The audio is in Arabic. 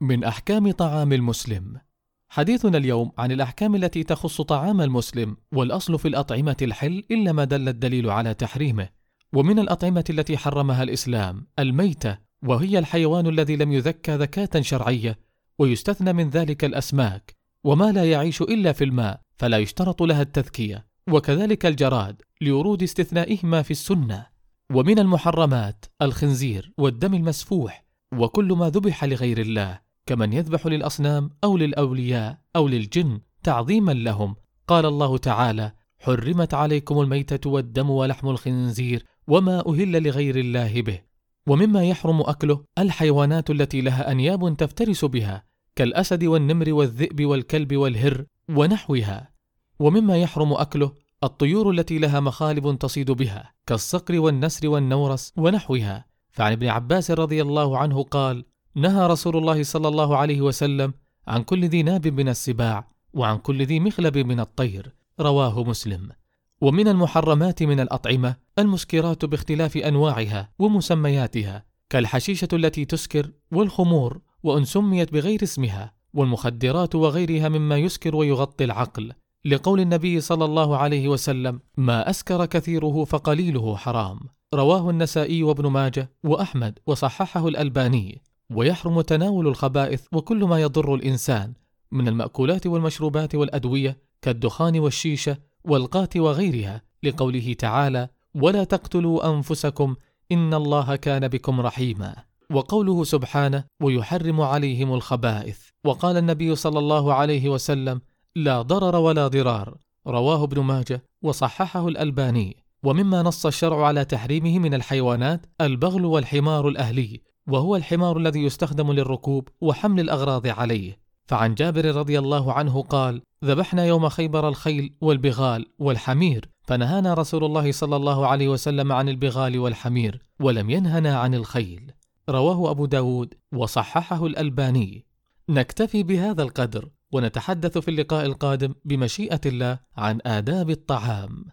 من أحكام طعام المسلم. حديثنا اليوم عن الأحكام التي تخص طعام المسلم والأصل في الأطعمة الحل إلا ما دل الدليل على تحريمه. ومن الأطعمة التي حرمها الإسلام الميتة وهي الحيوان الذي لم يذكى ذكاة شرعية ويستثنى من ذلك الأسماك وما لا يعيش إلا في الماء فلا يشترط لها التذكية. وكذلك الجراد لورود استثنائهما في السنة. ومن المحرمات الخنزير والدم المسفوح وكل ما ذبح لغير الله. كمن يذبح للأصنام أو للأولياء أو للجن تعظيما لهم. قال الله تعالى حرمت عليكم الميتة والدم ولحم الخنزير وما أهل لغير الله به. ومما يحرم أكله الحيوانات التي لها أنياب تفترس بها كالأسد والنمر والذئب والكلب والهر ونحوها. ومما يحرم أكله الطيور التي لها مخالب تصيد بها كالصقر والنسر والنورس ونحوها. فعن ابن عباس رضي الله عنه قال نهى رسول الله صلى الله عليه وسلم عن كل ذي ناب من السباع وعن كل ذي مخلب من الطير. رواه مسلم. ومن المحرمات من الأطعمة المسكرات باختلاف أنواعها ومسمياتها كالحشيشة التي تسكر والخمور وإن سميت بغير اسمها والمخدرات وغيرها مما يسكر ويغطي العقل. لقول النبي صلى الله عليه وسلم ما أسكر كثيره فقليله حرام. رواه النسائي وابن ماجه وأحمد وصححه الألباني. ويحرم تناول الخبائث وكل ما يضر الإنسان من المأكولات والمشروبات والأدوية كالدخان والشيشة والقات وغيرها. لقوله تعالى ولا تقتلوا أنفسكم إن الله كان بكم رحيما وقوله سبحانه ويحرم عليهم الخبائث وقال النبي صلى الله عليه وسلم لا ضرر ولا ضرار رواه ابن ماجه وصححه الألباني. ومما نص الشرع على تحريمه من الحيوانات البغل والحمار الأهلي. وهو الحمار الذي يستخدم للركوب وحمل الأغراض عليه. فعن جابر رضي الله عنه قال ذبحنا يوم خيبر الخيل والبغال والحمير. فنهانا رسول الله صلى الله عليه وسلم عن البغال والحمير ولم ينهنا عن الخيل. رواه أبو داود وصححه الألباني. نكتفي بهذا القدر ونتحدث في اللقاء القادم بمشيئة الله عن آداب الطعام.